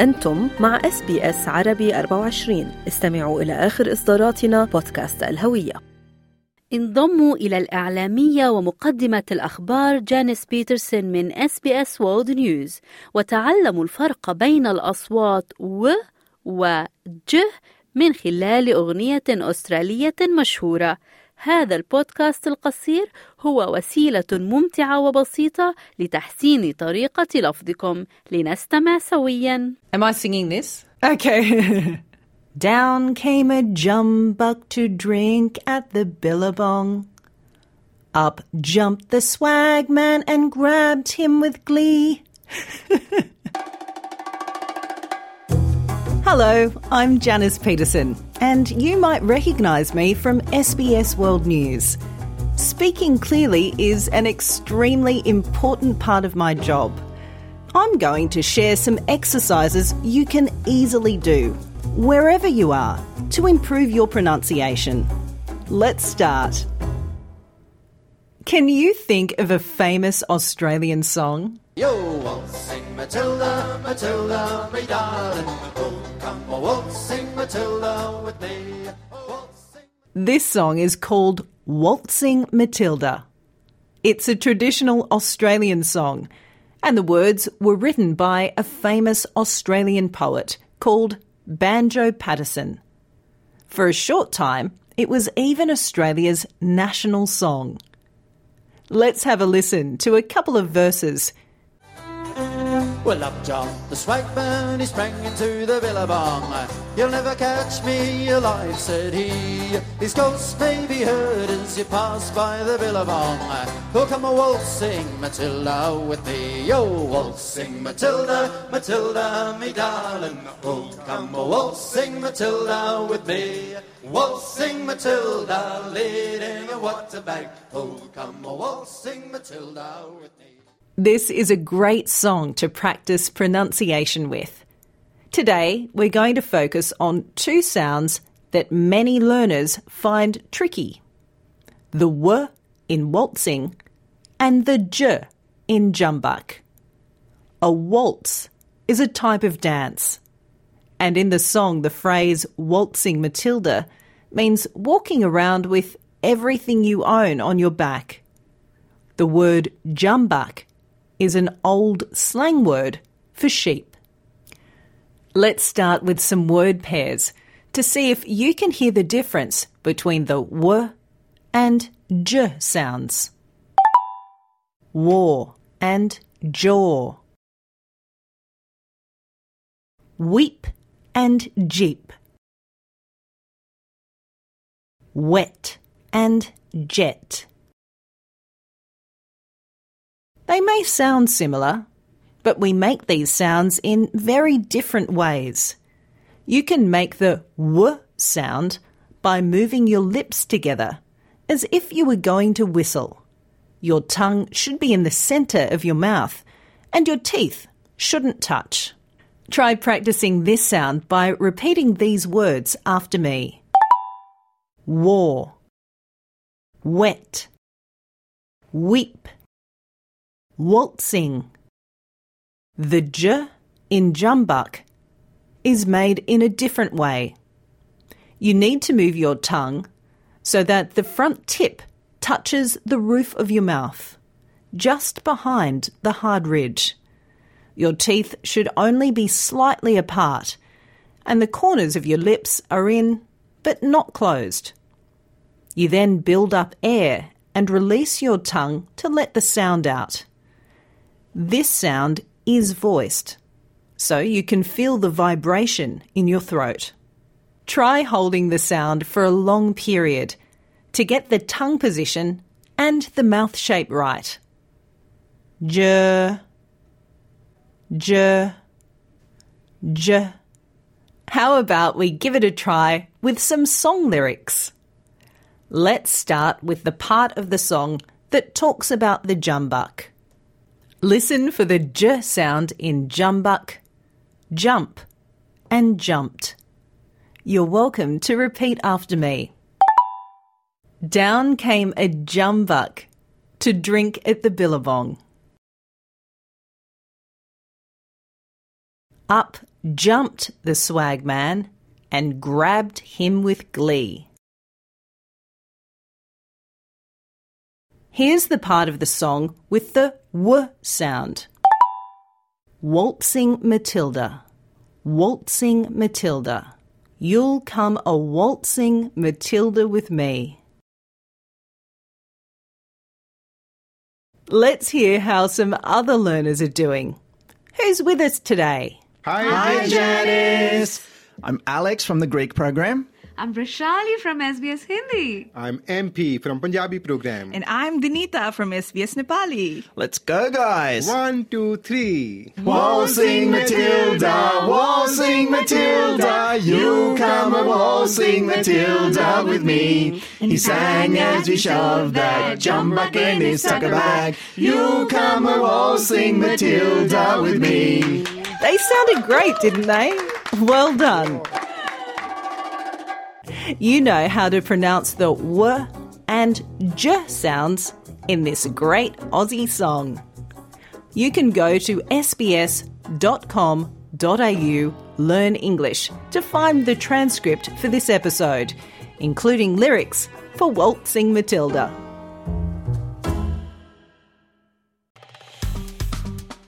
أنتم مع إس بي إس عربي 24 استمعوا إلى آخر إصداراتنا بودكاست الهوية. انضموا إلى الإعلامية ومقدمة الأخبار جانيس بيترسون من إس بي إس وورلد نيوز وتعلموا الفرق بين الأصوات و و ج من خلال أغنية أسترالية مشهورة. هذا البودكاست القصير هو وسيلة ممتعة وبسيطة لتحسين طريقة لفظكم لنستمع سويا Am I singing this? Okay. Down came a jumbuck to drink at the billabong. Up jumped the swagman and grabbed him with glee. Hello, I'm Janice Peterson, and you might recognise me from SBS World News. Speaking clearly is an extremely important part of my job. I'm going to share some exercises you can easily do, wherever you are, to improve your pronunciation. Let's start. Can you think of a famous Australian song? Yo, waltzing Matilda, Matilda, me darling. Come a waltzing Matilda with me. This song is called Waltzing Matilda. It's a traditional Australian song, and the words were written by a famous Australian poet called Banjo Paterson. For a short time, it was even Australia's national song. Let's have a listen to a couple of verses. Well, up jumped the swagman, he sprang into the billabong. You'll never catch me alive, said he. His ghost may be heard as you pass by the billabong. Oh, come a waltzing Matilda with me. Oh, waltzing Matilda, Matilda, me darling. Oh, come a waltzing Matilda with me. Waltzing Matilda, leading a water bag. Oh, come a waltzing Matilda with me. This is a great song to practice pronunciation with. Today, we're going to focus on two sounds that many learners find tricky the W in waltzing and the J in jumbuck. A waltz is a type of dance. And in the song, the phrase waltzing Matilda means walking around with everything you own on your back. The word jumbuck is an old slang word for sheep. Let's start with some word pairs to see if you can hear the difference between the W and J sounds. War and jaw. Weep and jeep. Wet and jet. They may sound similar, but we make these sounds in very different ways. You can make the w sound by moving your lips together, as if you were going to whistle. Your tongue should be in the centre of your mouth, and your teeth shouldn't touch. Try practicing this sound by repeating these words after me war, wet, weep waltzing. The j in jumbuck is made in a different way. You need to move your tongue so that the front tip touches the roof of your mouth, just behind the hard ridge. Your teeth should only be slightly apart, and the corners of your lips are in, but not closed. You then build up air and release your tongue to let the sound out. This sound is voiced, so you can feel the vibration in your throat. Try holding the sound for a long period to get the tongue position and the mouth shape right. J, J, J. How about we give it a try with some song lyrics? Let's start with the part of the song that talks about the jumbuck. Listen for the j sound in jumbuck, jump, and jumped. You're welcome to repeat after me. Down came a jumbuck to drink at the billabong. Up jumped the swagman and grabbed him with glee. Here's the part of the song with the w sound. Waltzing Matilda. Waltzing Matilda. You'll come a waltzing Matilda with me. Let's hear how some other learners are doing. Who's with us today? Hi, Hi, Janice. I'm Alex from the Greek program. I'm Rashali from SBS Hindi. I'm MP from Punjabi program. And I'm Dinita from SBS Nepali. Let's go, guys. One, two, three. Waltzing Matilda, waltzing Matilda, you come a waltzing Matilda with me. He sang as we shoved that jumbuck in his tucker bag. You come a waltzing Matilda with me. They sounded great, didn't they? Well done You know how to pronounce the w and j sounds in this great Aussie song. You can go to sbs.com.au learn English to find the transcript for this episode, including lyrics for Waltzing Matilda.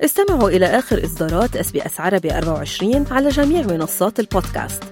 استمعوا إلى آخر إصدارات اس بي اس عربي 24 على جميع منصات البودكاست